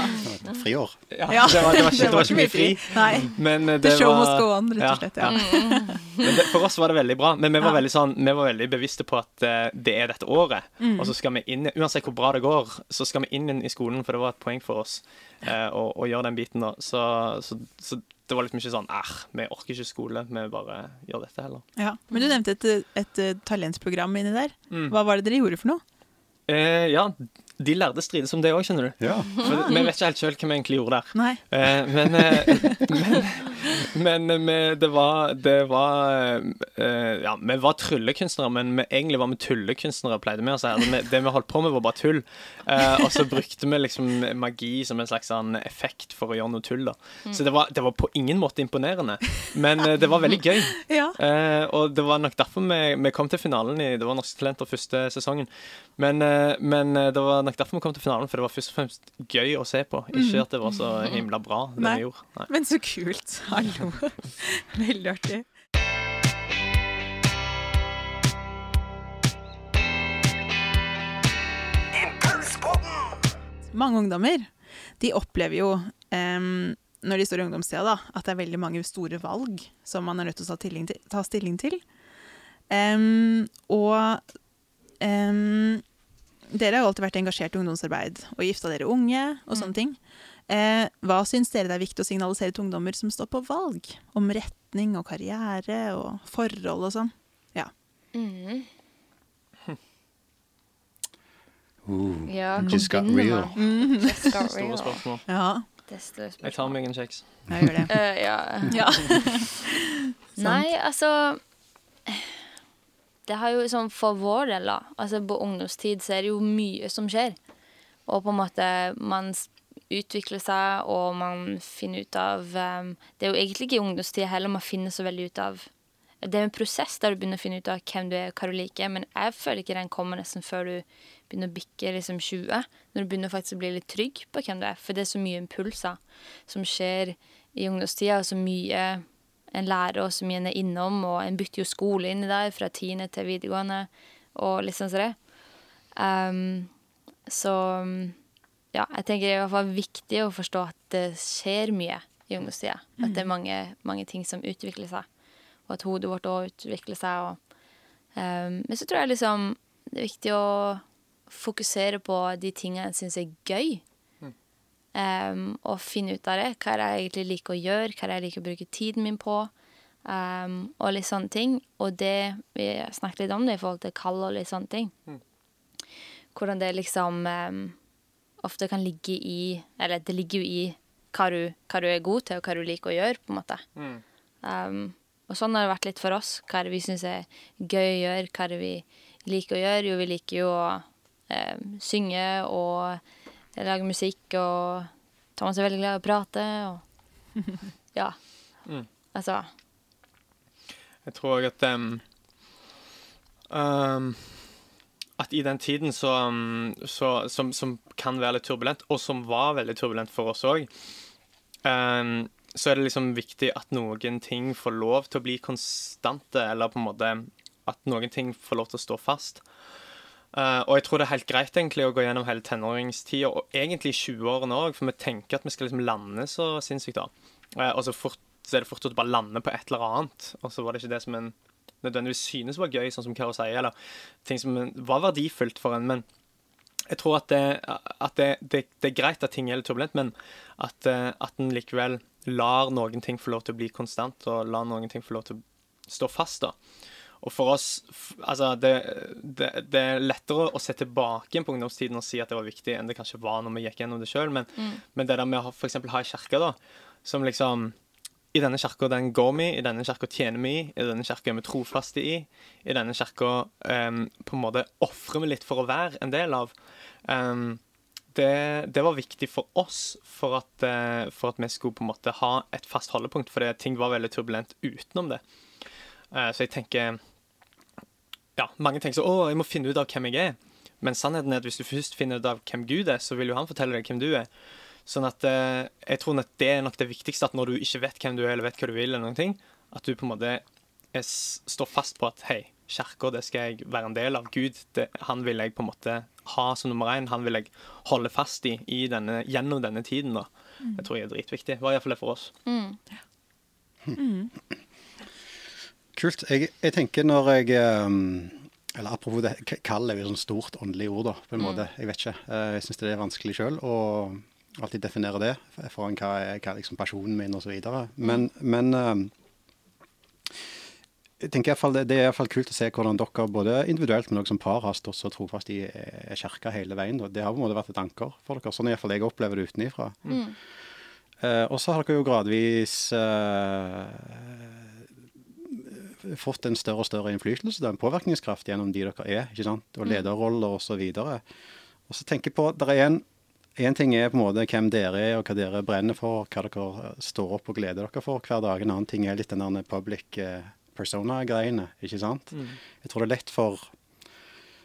Friår. ja, Ja. det, var, det, var ikke, det var ikke mye fri. Nei. Men det The det show var must go on, rett og slett. Ja. Men det, for oss var det veldig bra. Men vi var, veldig, sånn, vi var veldig bevisste på at eh, det er dette året. Mm. Og så skal vi inn, uansett hvor bra det går, så skal vi inn i skolen, for det var et poeng for oss eh, å, å gjøre den biten. da. Så, så, så det var litt mye sånn æh, vi orker ikke skole, vi bare gjør dette heller. Ja. Men du nevnte et, et, eh, talentprogram inni der. Mm. Hva var det dere gjorde for noe? Eh, ja, de lærde strides om det òg, skjønner du. Ja. For vi vet ikke helt sjøl hva vi egentlig gjorde der. Nei. Eh, men eh, men, men eh, det var, det var uh, Ja, vi var tryllekunstnere, men vi, egentlig var vi tullekunstnere, pleide vi å si. Altså, det vi holdt på med, var bare tull. Uh, og så brukte vi liksom magi som en slags sånn effekt for å gjøre noe tull. da. Så det var, det var på ingen måte imponerende, men uh, det var veldig gøy. Ja. Og det var nok derfor vi, vi kom til finalen i Det var Norske Talenter første sesongen. Men, men det var nok derfor vi kom til finalen, for det var først og fremst gøy å se på. Ikke at det var så himla bra, det vi gjorde. Nei. Men så kult. Hallo. Veldig artig. Mange ungdommer de opplever jo um, når de står i ungdomstida, da, at det er veldig mange store valg som man er nødt til å ta stilling til. Ta stilling til. Um, og um, dere har jo alltid vært engasjert i ungdomsarbeid og gifta dere unge og sånne ting. Eh, hva syns dere det er viktig å signalisere til ungdommer som står på valg? Om retning og karriere og forhold og sånn? Ja. Mm. Uh, Ja, kom just got real. Just got Store spørsmål. Ja, Det er Jeg tar meg en kjeks. jeg gjør det. uh, ja. Ja. Nei, altså Det har jo sånn for vår del, da. Altså på ungdomstid så er det jo mye som skjer. Og på en måte man utvikler seg, og man finner ut av em, Det er jo egentlig ikke i ungdomstid heller man finner så veldig ut av Det er en prosess der du begynner å finne ut av hvem du er og hva du liker, men jeg føler ikke den kommer nesten før du begynner å bikke liksom 20. Når du begynner faktisk å bli litt trygg på hvem du er. For det er så mye impulser som skjer i ungdomstida, og så mye en lærer, og så mye en er innom, og en bytter jo skole inni der, fra tiende til videregående, og litt sånn som det. Um, så ja, jeg tenker det er i hvert fall viktig å forstå at det skjer mye i ungdomstida. At det er mange, mange ting som utvikler seg, og at hodet vårt òg utvikler seg. Og, um, men så tror jeg liksom det er viktig å fokusere på de tingene jeg syns er gøy. Um, og finne ut av det. Hva er det jeg egentlig liker å gjøre, hva er det jeg liker å bruke tiden min på. Um, og litt sånne ting. Og det Vi snakket litt om det i forhold til kall og litt sånne ting. Hvordan det liksom um, ofte kan ligge i Eller det ligger jo i hva du, hva du er god til, og hva du liker å gjøre, på en måte. Um, og sånn har det vært litt for oss. Hva er det vi syns er gøy å gjøre, hva er det vi liker å gjøre? Jo, vi liker jo å um, synge og lage musikk, og Thomas er veldig glad i å prate, og Ja. Mm. Altså Jeg tror òg at um, um, at i den tiden så, um, så, som, som kan være litt turbulent, og som var veldig turbulent for oss òg, så er det liksom viktig at noen ting får lov til å bli konstante, eller på en måte at noen ting får lov til å stå fast. Uh, og jeg tror det er helt greit egentlig å gå gjennom hele tenåringstida, og egentlig 20-årene òg, for vi tenker at vi skal liksom lande så sinnssykt da. Uh, og så, fort, så er det fort å bare lande på et eller annet, og så var det ikke det som en nødvendigvis synes var gøy, sånn som Karo sier, eller ting som var verdifullt for en. Men jeg tror at det, at det, det, det er greit at ting er litt turbulent, men at, uh, at en likevel lar noen ting få lov til å bli konstant, og lar noen ting få lov til å stå fast. da. Og for oss Altså, det, det, det, er lettere å se tilbake på ungdomstiden og si at det var viktig, enn det kanskje var når vi gikk gjennom det sjøl. Men, mm. men, det der med å f.eks. ha ei kirke, da, som liksom I denne kirka den går vi i denne kirka tjener vi i, i denne kirka er vi trofaste i, i denne kirka um, på en måte ofrer vi litt for å være en del av. Um, det, det, var viktig for oss for at, uh, for at, vi skulle på en måte ha et fast holdepunkt, fordi ting var veldig turbulent utenom det. Uh, så jeg tenker ja, mange tenker så, å, jeg må finne ut av hvem jeg er. Men sannheten er at hvis du først finner ut av hvem Gud er, så vil jo han fortelle deg hvem du er. Sånn at eh, jeg tror at det er nok det viktigste, at når du ikke vet hvem du er, eller vet hva du vil, eller noen ting, at du på en måte er, står fast på at hei, kirka, det skal jeg være en del av. Gud, det, han vil jeg på en måte ha som nummer én. Han vil jeg holde fast i, i denne, gjennom denne tiden. da. Mm. Det tror jeg er dritviktig. Det var iallfall det for oss. Mm. Mm. Kult. Jeg, jeg, tenker når jeg um, Eller apropos det, kall er jo et sånt stort åndelig ord, da, på en mm. måte. Jeg vet ikke. Eh, jeg syns det er vanskelig sjøl å alltid definere det foran hva er, hva er liksom personen min, osv. Men, men um, jeg tenker i hvert fall det, det er i hvert fall kult å se hvordan dere både individuelt, men også som par har stått så trofast i kirka hele veien. Det har på en måte vært et anker for dere, sånn iallfall jeg opplever det utenifra. Mm. Uh, og så har dere jo gradvis uh, fått en større og større innflytelse, en påvirkningskraft gjennom de dere er, ikke sant? og mm. lederroller osv. Og så tenker jeg på, det er en, en ting er på en måte hvem dere er og hva dere brenner for, hva dere står opp og gleder dere for hver dag. En annen ting er litt den der public eh, persona-greiene, ikke sant. Mm. Jeg tror det er lett for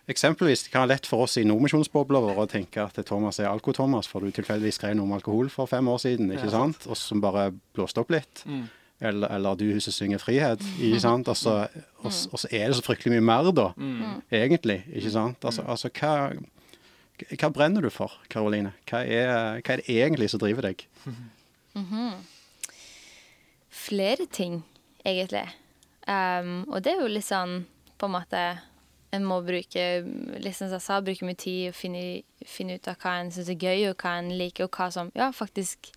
Eksempelvis det kan være lett for oss i nordmisjonsbobla vår å tenke at Thomas er Alko-Thomas, for du tilfeldigvis skrev noe om alkohol for fem år siden, ikke ja, sant? og som bare blåste opp litt. Mm eller, eller du som synger frihet. ikke sant? Altså, og, og, så er det så fryktelig mye mer, da, mm. egentlig. ikke sant? Altså, altså hva, hva, brenner du for, Karoline? Hva, hva er, det egentlig som driver deg? Mm -hmm. Flere ting, egentlig. Um, og det er jo litt sånn på en måte En må bruke liksom jeg sa, bruke mye tid og finne, finne ut av hva en syns er gøy, og hva en liker, og hva som ja, faktisk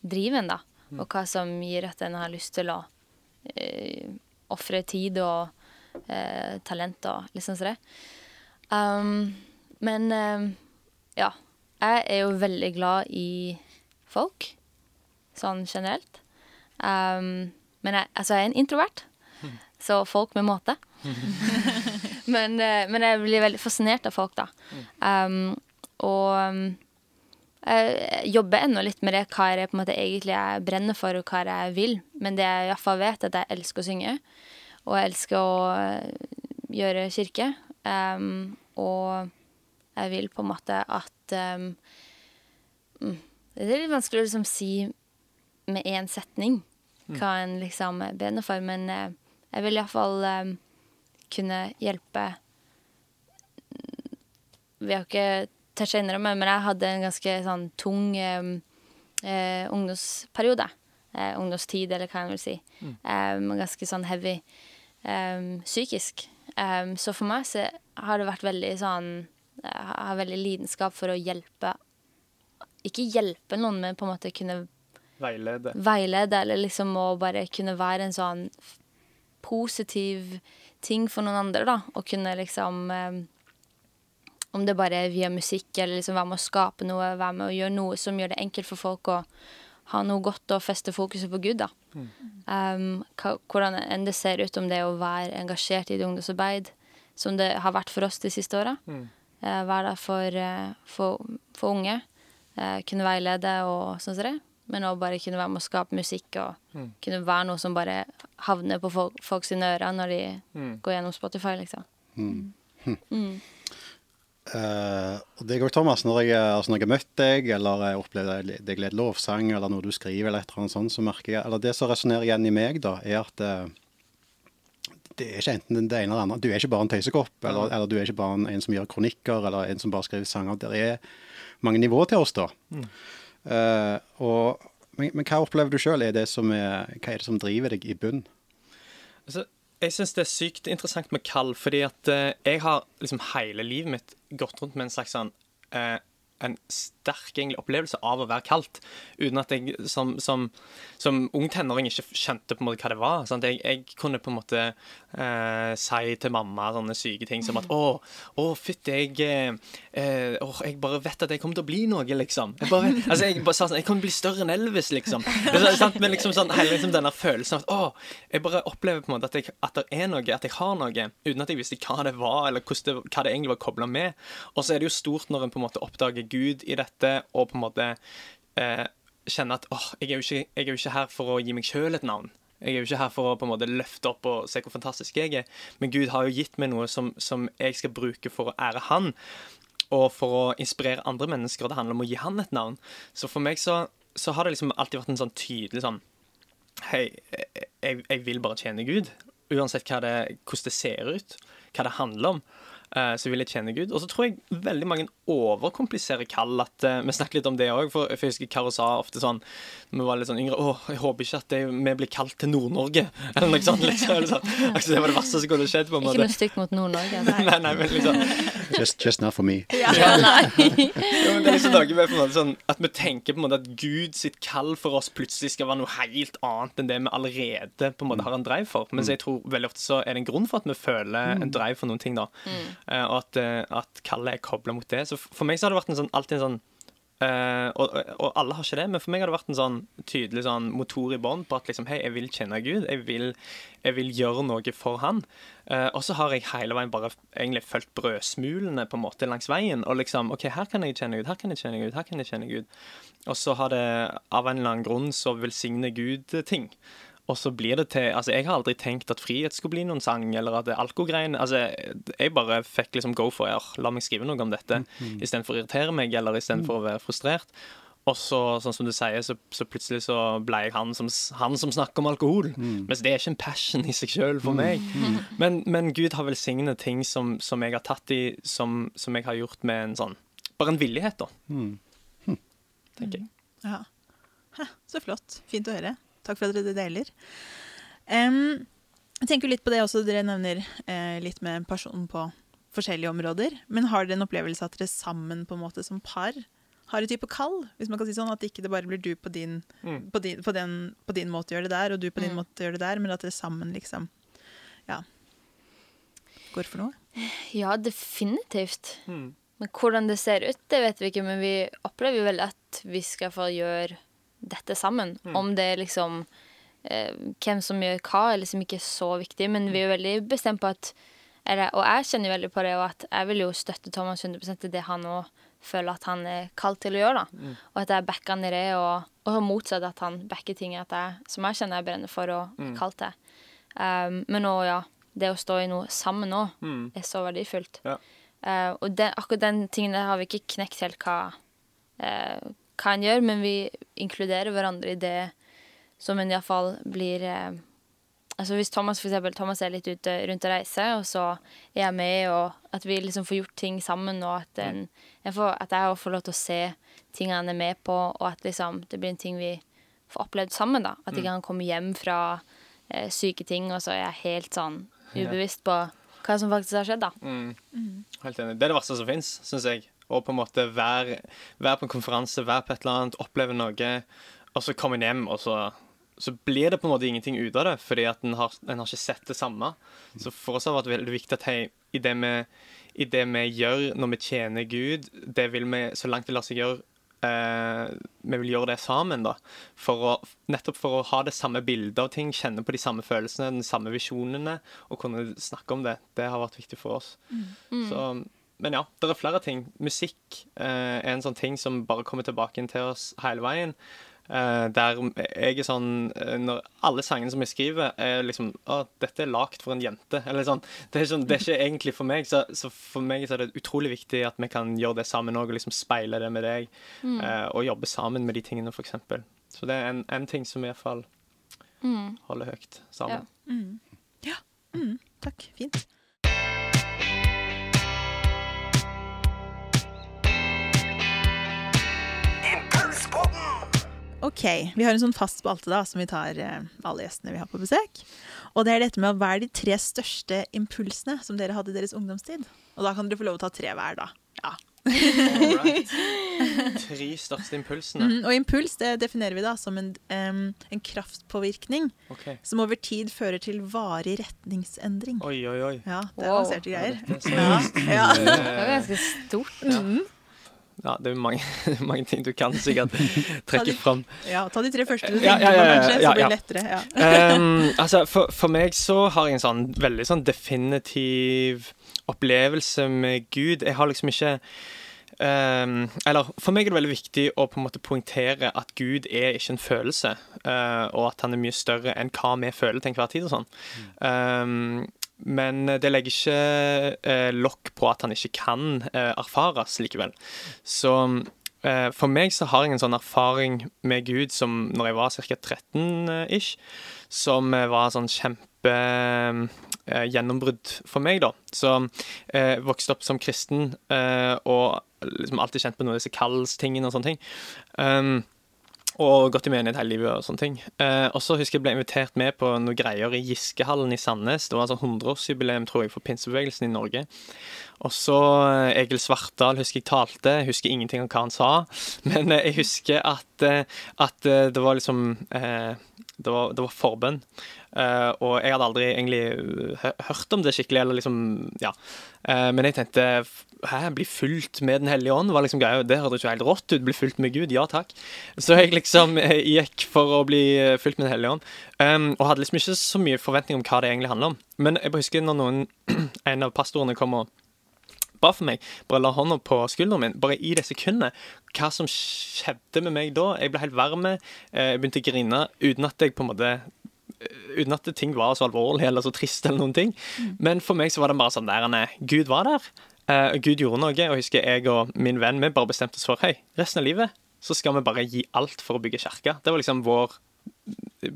driver en, da. Mm. Og hva som gir at en har lyst til å uh, ofre tid og uh, talent og liksom sånn. Um, men eh, ja. Jeg er jo veldig glad i folk, sånn generelt. Um, men jeg, altså, jeg er en introvert, mm. så folk med måte. men, eh, men, jeg blir veldig fascinert av folk, da. Um, og jeg jobber ennå litt med det, hva det på en måte egentlig jeg brenner for, og hva jeg vil. Men det jeg iallfall vet, er at jeg elsker å synge. Og jeg elsker å eh, gjøre kirke. Um, og jeg vil på en måte at um, Det er litt vanskelig å liksom si med én setning mm. hva en liksom brenner for, men uh, jeg vil iallfall um, kunne hjelpe Vi har ikke tørt å innrømme, men jeg hadde en ganske sånn tung um, uh, ungdomsperiode. Uh, ungdomstid, eller hva jeg vil si. Um, ganske sånn heavy psykisk. så for meg så har det vært veldig sånn Jeg har veldig lidenskap for å hjelpe Ikke hjelpe noen, men på en måte kunne Veilede. Veilede, eller liksom å bare kunne være en sånn positiv ting for noen andre, da. Og kunne liksom om det bare er via musikk, eller liksom være med å skape noe, være med å gjøre noe som gjør det enkelt for folk å ha noe godt og feste fokuset på Gud, da. Mm. Um, hvordan enn det ser ut om det å være engasjert i et ungdomsarbeid, som det har vært for oss de siste åra. Mm. Uh, være der for, uh, for, for, unge. Uh, kunne veilede og sånn som det. Men òg bare kunne være med å skape musikk og mm. kunne være noe som bare havner på folk, folk sine ører når de mm. går gjennom Spotify, liksom. Mm. mm. Uh, og deg òg, Thomas. Når jeg, altså når jeg har møtt deg, eller jeg opplever deg leder lovsang, eller noe du skriver, eller et eller annet sånt, så merker jeg Eller det som resonnerer igjen i meg, da, er at eh, det er ikke enten det ene eller det andre. Du er ikke bare en tøysekopp, eller, eller du er ikke bare en, en som gjør kronikker, eller en som bare skriver sanger. Det er mange nivåer til oss, da. Eh, og, men, men hva opplever du sjøl? Hva er det som driver deg i bunn? Altså, jeg syns det er sykt interessant med kall, fordi at uh, jeg har liksom hele livet mitt gått rundt med en slags sånn eh, en sterk egentlig, opplevelse av å være kaldt, uten at jeg som, som, som ung tenåring ikke skjønte på en måte hva det var. Jeg, jeg kunne på en måte eh, si til mamma sånne syke ting som at å, å fytti, jeg, eh, å, jeg bare vet at jeg kommer til å bli noe, liksom. Jeg bare, altså, jeg bare sa sånn, jeg kommer til å bli større enn Elvis, liksom. Sant? Men liksom sånn, hele liksom denne følelsen av at å, jeg bare opplever på en måte at, jeg, at det er noe, at jeg har noe, uten at jeg visste hva det var, eller det, hva det egentlig var kobla med. Og så er det jo stort når en på en måte oppdager Gud i dette, og på en måte eh, kjenne at åh, jeg, jo ikke, jeg er jo ikke her for å gi meg sjøl et navn. Jeg er jo ikke her for å på en måte løfte opp og se hvor fantastisk jeg er, men Gud har jo gitt meg noe som, som jeg skal bruke for å ære Han, og for å inspirere andre mennesker. og Det handler om å gi Han et navn. Så for meg så, så har det liksom alltid vært en sånn tydelig sånn Hei, jeg, jeg vil bare tjene Gud. Uansett det, hvordan det ser ut, hva det handler om. Eh, Så vil jeg tjene Gud. Og så tror jeg veldig mange overkompliserer kall. At, uh, vi snakket litt om det òg, for jeg husker Karo sa ofte sånn når vi var litt sånn yngre Å, jeg håper ikke at det, vi blir kalt til Nord-Norge. Eller noe sånt. Liksom, eller sånn. Altså, det var det verste som kunne skjedd. på en Ikke noe stygt mot Nord-Norge. Nei, nei, men liksom Just, just not for me. Ja, nei. ja, men det er på en måte sånn At vi tenker på en måte at Gud sitt kall for oss plutselig skal være noe helt annet enn det vi allerede på en måte har en drive for. Mens jeg tror veldig ofte så er det en grunn for at vi føler en drive for noen ting, da. Eh, og at, eh, at kallet er kobla mot det. Så for meg så har det vært en sånn, alltid en sånn eh, og, og alle har ikke det, men for meg har det vært en sånn tydelig sånn motor i bånn på at liksom, hei, jeg vil kjenne Gud. Jeg vil, jeg vil gjøre noe for Han. Uh, og så har jeg hele veien bare egentlig fulgt brødsmulene på en måte langs veien. Og liksom OK, her kan jeg kjenne Gud, her kan jeg kjenne Gud, her kan jeg kjenne Gud. Og så har det av en eller annen grunn så velsigner Gud ting. Og så blir det til Altså, jeg har aldri tenkt at frihet skulle bli noen sang, eller at det er alkogreiene Altså, jeg bare fikk liksom go for it. La meg skrive noe om dette, istedenfor å irritere meg, eller istedenfor å være frustrert. Og så, sånn som du sier, så, så plutselig så ble jeg han som, han som snakker om alkohol. Mens det er ikke en passion i seg sjøl for meg. Men, men Gud har velsignet ting som, som jeg har tatt i, som, som jeg har gjort med en sånn Bare en villighet, da. Tenker jeg. Ja. Hæ, så flott. Fint å høre. Takk for at dere deler. Um, jeg tenker litt på det også, dere nevner eh, litt med personen på forskjellige områder. Men har dere en opplevelse at dere sammen på en måte som par har en type kall? Hvis man kan si sånn At ikke det bare blir du på din, Mm. på din, på den, på din måte gjør det der, og du på din Mm. måte gjør det der, men at dere sammen liksom ja, går for noe. Ja, definitivt. Mm. Men hvordan det ser ut, det vet vi ikke. Men vi opplever jo vel at vi skal få gjøre dette sammen. Om det er liksom eh, Hvem som gjør hva, er liksom ikke så viktig. Men vi er jo veldig bestemt på at eller, Og jeg kjenner veldig på det, og at jeg vil jo støtte Thomas 100 til det han òg føler at han er kalt til å gjøre. da. Og at jeg backer han i det, og, og motsatt at han backer ting jeg, som jeg kjenner jeg brenner for og er kalt til. Um, men òg, ja. Det å stå i noe sammen òg Mm. er så verdifullt. Ja. Uh, og den, akkurat den tingen der har vi ikke knekt helt hva, eh, hva en gjør, men vi inkluderer hverandre i det som en iallfall blir eh, Altså Hvis Thomas for eksempel, Thomas er litt ute rundt og reiser, og så er jeg med, og at vi liksom får gjort ting sammen, og at, en, jeg, får, at jeg også får lov til å se ting han er med på, og at liksom det blir en ting vi får opplevd sammen. da At ikke han kommer hjem fra eh, syke ting, og så er jeg helt sånn ubevisst på hva som faktisk har skjedd. da Mm. Helt enig. Det er det verste som fins, syns jeg. Å på en måte være, være på en konferanse, være på et eller annet, oppleve noe, og så komme en hjem, og så, så blir det på en måte ingenting ut av det, fordi at en har, en har ikke sett det samme. Så for oss har det vært veldig viktig at hei, i det vi, i det vi gjør når vi tjener Gud, det vil vi, så langt det lar seg gjøre, Uh, vi vil gjøre det sammen, da. For å, nettopp for å ha det samme bildet av ting, kjenne på de samme følelsene, de samme visjonene, og kunne snakke om det. Det har vært viktig for oss. Så, men ja, det er flere ting. Musikk eh, er en sånn ting som bare kommer tilbake inn til oss hele veien. Eh, der jeg er sånn eh, Når alle sangene som jeg skriver, er liksom Å, dette er lagd for en jente. Eller sånn. Det er, sånn, det er ikke egentlig for meg. Så, så for meg så er det utrolig viktig at vi kan gjøre det sammen òg, og liksom speile det med deg. eh, og jobbe sammen med de tingene, f.eks. Så det er en, en ting som i hvert fall holder høyt sammen. ja, Takk. Fint. Ok, Vi har en sånn fast spalte da, som vi tar eh, alle gjestene vi har på besøk. Og det er dette med hva er de tre største impulsene som dere hadde i deres ungdomstid? Og da kan dere få lov å ta tre hver, da. Ja. Alright. Tre største impulsene. Mm, og impuls det definerer vi da som en, um, en kraftpåvirkning okay. som over tid fører til varig retningsendring. Oi, oi, oi. Ja, det er Wow. avanserte greier. Det er Ja, ja. Det er ganske stort. Ja, det er mange, mange ting du kan sikkert trekke fram. ja, ta de tre første du Ja, tenker ja, ja, på, ja, kanskje, ja, så blir det lettere. Ja. Ehm, altså, for, for meg så har jeg en sånn veldig sånn definitiv opplevelse med Gud. Jeg har liksom ikke um, Eller for meg er det veldig viktig å på en måte poengtere at Gud er ikke en følelse, uh, og at han er mye større enn hva vi føler til enhver tid og sånn. Ehm, men det legger ikke eh, lokk på at han ikke kan eh, erfares likevel. Så eh, for meg så har jeg en sånn erfaring med Gud som når jeg var ca. 13-ish, som eh, var sånn kjempe eh, gjennombrudd for meg, da. Så eh, vokste opp som kristen eh, og liksom alltid kjent på noen av disse kallstingene og sånne ting. Um, og gått i menighet hele livet og sånne ting. Eh, og så husker jeg ble invitert med på noen greier i Giskehallen i Sandnes. Det var sånn 100-årsjubileum, tror jeg, for pinsebevegelsen i Norge. Og så eh, Egil Svartdal husker jeg talte. Jeg husker ingenting om hva han sa. Men eh, jeg husker at, eh, at det var liksom eh, det, var, det var forbønn. Eh, og jeg hadde aldri egentlig hørt om det skikkelig, eller liksom Ja. Uh, men jeg tenkte Hæ, bli fulgt med Den hellige ånd? var liksom greia. Det hørtes jo helt rått ut. Bli fulgt med Gud. Ja takk. Så jeg liksom eh, gikk for å bli fulgt med Den hellige ånd. Um, og hadde liksom ikke så mye forventning om hva det egentlig handler om. Men jeg bare husker når noen, en av pastorene kom og ba for meg, bare la hånda på skulderen min, bare i det sekundet. Hva som skjedde med meg da? Jeg ble helt varm. Jeg begynte å grine uten at jeg på en måte Uten at ting var så alvorlig eller så trist eller noen ting. Men for meg så var det bare sånn der eh, Gud var der. Uh, Gud gjorde noe. Og jeg husker jeg og min venn vi bare bestemte oss for Hei, resten av livet så skal vi bare gi alt for å bygge kirke. Det var liksom vår,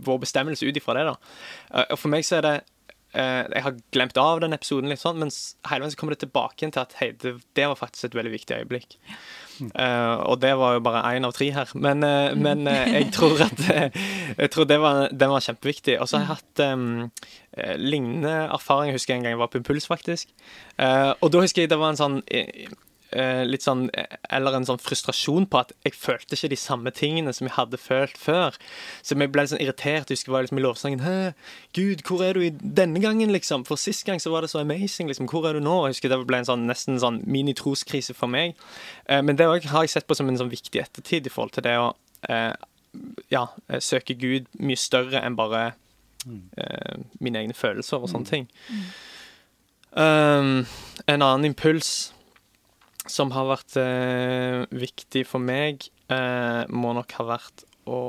vår bestemmelse ut ifra det. da. Uh, og for meg så er det Jeg har glemt av den episoden litt sånn, men hele veien så kommer det tilbake igjen til at hei, det, det var faktisk et veldig viktig øyeblikk. Uh, og det var jo bare én av tre her. Men, eh, men uh, jeg tror at eh, Jeg tror det var, den var kjempeviktig. Og så har jeg hatt um, eh, lignende erfaring. Jeg husker en gang jeg var på Impuls, faktisk. Eh, og da husker jeg det var en sånn eh, eh, litt sånn eh, Eller en sånn frustrasjon på at jeg følte ikke de samme tingene som jeg hadde følt før. Så jeg ble litt sånn irritert. Jeg husker jeg var liksom i lovsangen Hæ, Gud, hvor er du i denne gangen, liksom? For sist gang så var det så amazing, liksom. Hvor er du nå? Jeg husker det ble en sånn nesten sånn mini-troskrise for meg. Eh, men det òg har jeg sett på som en sånn viktig ettertid i forhold til det å eh, ja, eh, søke Gud mye større enn bare eh, mine egne følelser og sånne ting. Um, en annen impuls som har vært eh, viktig for meg, eh, må nok ha vært å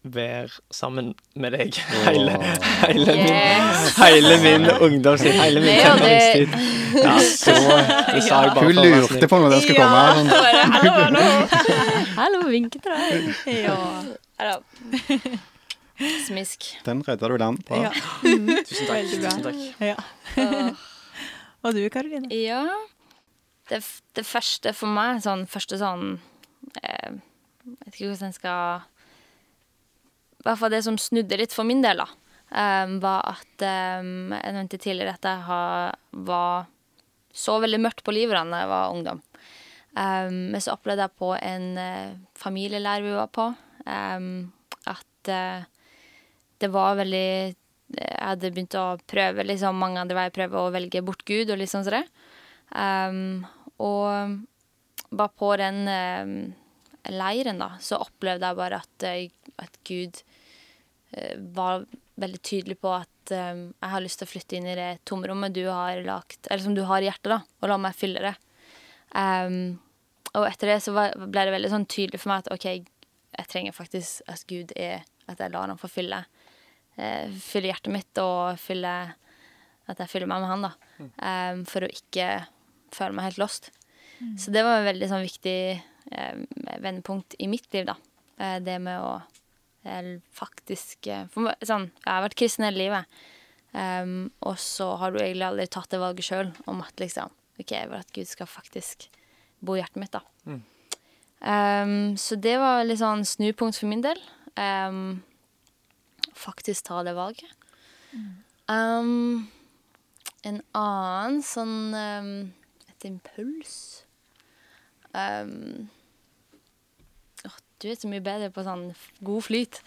være sammen med deg hele, hele min, Yes. hele min ungdomstid, hele min tenåringstid. Ja, så det sa jeg bare Hun lurte på når den skulle komme. Ja, Bare, hallo, hallo. hallo, vinke til deg. Ja. Hallo. Smisk. Den redda du den. på. Ja. Tusen takk. Tusen takk. ja. Og du, Karoline? Ja. Det, det første for meg, sånn første sånn eh, Jeg vet ikke hvordan jeg skal I hvert fall det som snudde litt for min del, da, eh, var at eh, Jeg nevnte tidligere at jeg har, var så veldig mørkt på livet da jeg var ungdom. Eh, men så opplevde jeg på en eh, familieleir vi var på, at eh, det var veldig Jeg hadde begynt å prøve liksom mange andre veier, prøve å velge bort Gud og litt sånn det. Um, og bare på den um, leiren, da, så opplevde jeg bare at, eh, at Gud uh, var veldig tydelig på at um, jeg har lyst til å flytte inn i det tomrommet du har lagt, eller som du har i hjertet, da, og la meg fylle det. Um, og etter det så ble det veldig sånn tydelig for meg at OK, jeg trenger faktisk at Gud er At jeg lar ham få fylle, eh, fylle hjertet mitt, og fylle At jeg fyller meg med han, da. em, for å ikke føle meg helt lost. Så det var et veldig sånn viktig eh, vendepunkt i mitt liv, da. Eh, det med å eh, faktisk eh, for, sånn, Jeg har vært kristen hele livet. Um, og så har du egentlig aldri tatt det valget sjøl om at liksom OK, vil at Gud skal faktisk bo i hjertet mitt, da. Em, så det var litt sånn snupunkt for min del. Em, faktisk ta det valget. Em, en annen sånn um, Et impuls um, Du er så mye bedre på sånn god flyt.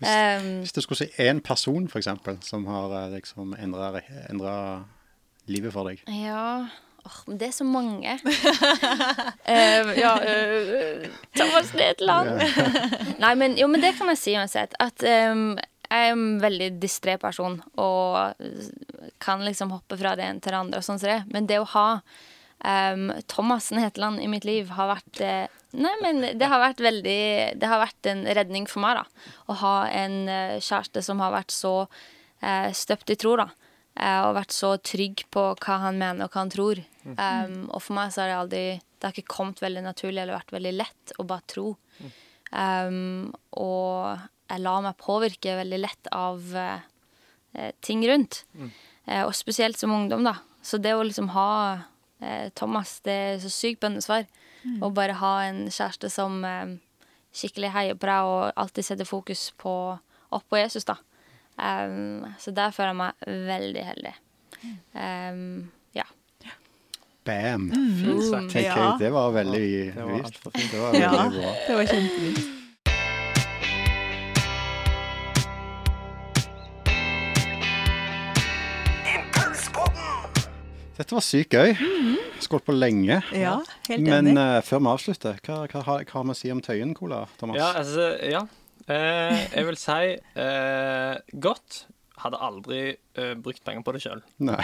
Em, Hvis du skulle si én person, eksempel, som har eh, liksom endra livet for deg. Ja oh, men det er så mange. uh, ja uh, Thomas Nederland. Nei, men jo, men det kan jeg si uansett. At em, jeg er en veldig distré person og kan liksom hoppe fra det ene til det andre og sånn som det. Men det å ha um, Thomassen Heteland i mitt liv har vært eh, Nei, men det har vært veldig Det har vært en redning for meg, da. Å ha en eh, kjæreste som har vært så uh, støpt i tro, da. og vært så trygg på hva han mener og hva han tror. Um, og for meg så har det aldri Det har ikke kommet veldig naturlig eller vært veldig lett å bare tro. Um, og jeg lar meg påvirke veldig lett av eh, eh, ting rundt. Eh, og spesielt som ungdom, da. Så det å liksom ha eh, Thomas, det er så sykt bønnesvar. Å bare ha en kjæreste som eh, skikkelig heier på deg og alltid setter fokus på opp på Jesus, da. Um, så der føler jeg meg veldig heldig. Um, ja. Bam! Fint sagt. Ja. Det var veldig det var. Det var Ja, bra. det var kjempefint. Dette var sykt gøy. Skål på lenge. Ja, helt Men enig. eh, før vi avslutter, hva, hva, hva har vi å si om Tøyen-cola, Thomas? Ja, altså, ja. Eh, jeg vil si eh, godt. Hadde aldri eh, brukt penger på det sjøl. Nei.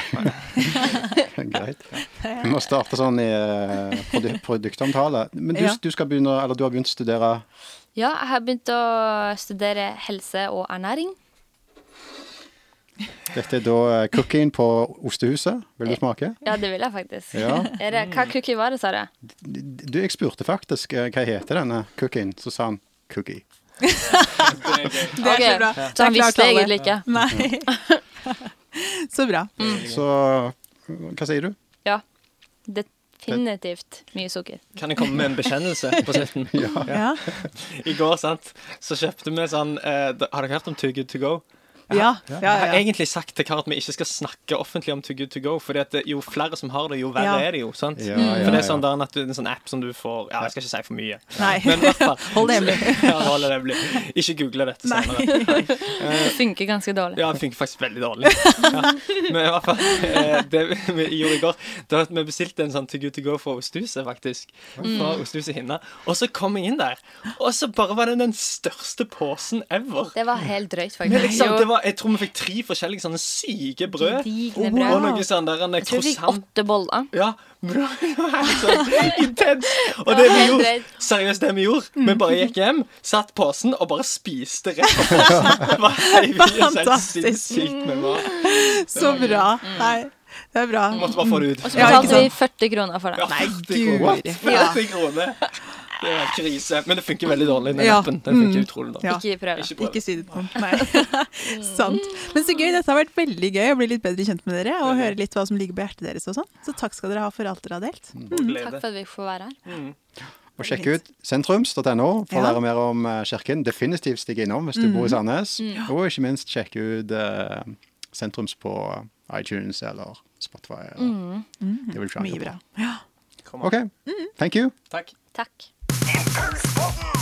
Greit. Vi må starte sånn i eh, produ produktomtale. Men du, Ja. du, skal begynne, eller du har begynt å studere Ja, jeg har begynt å studere helse og ernæring. Dette er da eh, cookien på Ostehuset. Vil du smake? Ja, det vil jeg faktisk. Ja. Er det, hva cookie var det, sa du? Du, jeg spurte faktisk eh, hva heter denne cookien. Så sa han cookie. Det er så Ok, bra. Så han Det er visste egentlig ikke. Nei. Så bra. Så hva sier du? Ja. Definitivt mye sukker. Kan jeg komme med en bekjennelse på slutten? Ja. I går, sant, så kjøpte vi sånn eh, Har dere hørt om Too Good To Go? Ja. Ja, Jeg har egentlig sagt til Kar at vi ikke skal snakke offentlig om Too Good To Go, for jo flere som har det, jo verre Ja. er det jo. sant? Ja, Mm. ja, For det er sånn der at du, en sånn app som du får Ja, jeg skal ikke si for mye. Nei. Men i hvert fall Hold det hemmelig. ja, hold det hemmelig. Ikke google dette senere. Det funker ganske dårlig. Ja, det funker faktisk veldig dårlig. Ja. Men i hvert fall, eh, det vi gjorde i går Det var at Vi bestilte en sånn To Good To Go fra Osthuset, faktisk. Fra Osthuset Hinna. Og så kom jeg inn der, og så bare var det den største posen ever. Det var helt drøyt, Men faktisk. liksom, det var, jeg tror vi fikk tre forskjellige sånne syke brød. brød. Og noe sånn der en Jeg tror vi fikk åtte boller. Ja, helt sånn intens. Og det vi gjorde, seriøst det vi gjorde, vi bare gikk hjem, satt posen og bare spiste rett på posen. Det var helt Fantastisk. sinnssykt. Så bra. Nei, det er bra. Måtte bare få det ut. Og så Ja, betalte vi 40 kroner for Ja, det. Nei, 40 guri. kroner. 40 kroner. Det er krise. Men det funker veldig dårlig, den Ja. appen. Den funker Mm. utrolig dårlig. Ja. Ikke prøv det. Ikke si det på. Nei. Sant. Men så gøy. Dette har vært veldig gøy å bli litt bedre kjent med dere og høre litt hva som ligger på hjertet deres og sånn. Så takk skal dere ha for alt dere har delt. Mm. Takk for at vi får være her. Mm. Og sjekk ut sentrums.no for å lære mer om eh, kirken. Definitivt stikk innom hvis du bor i Mm. Sandnes. Og ikke minst sjekk ut uh, sentrums på iTunes eller Spotify. Eller. Det vil Mye bra. Ja. Kom an. OK. Thank you. Takk. Takk. Earth.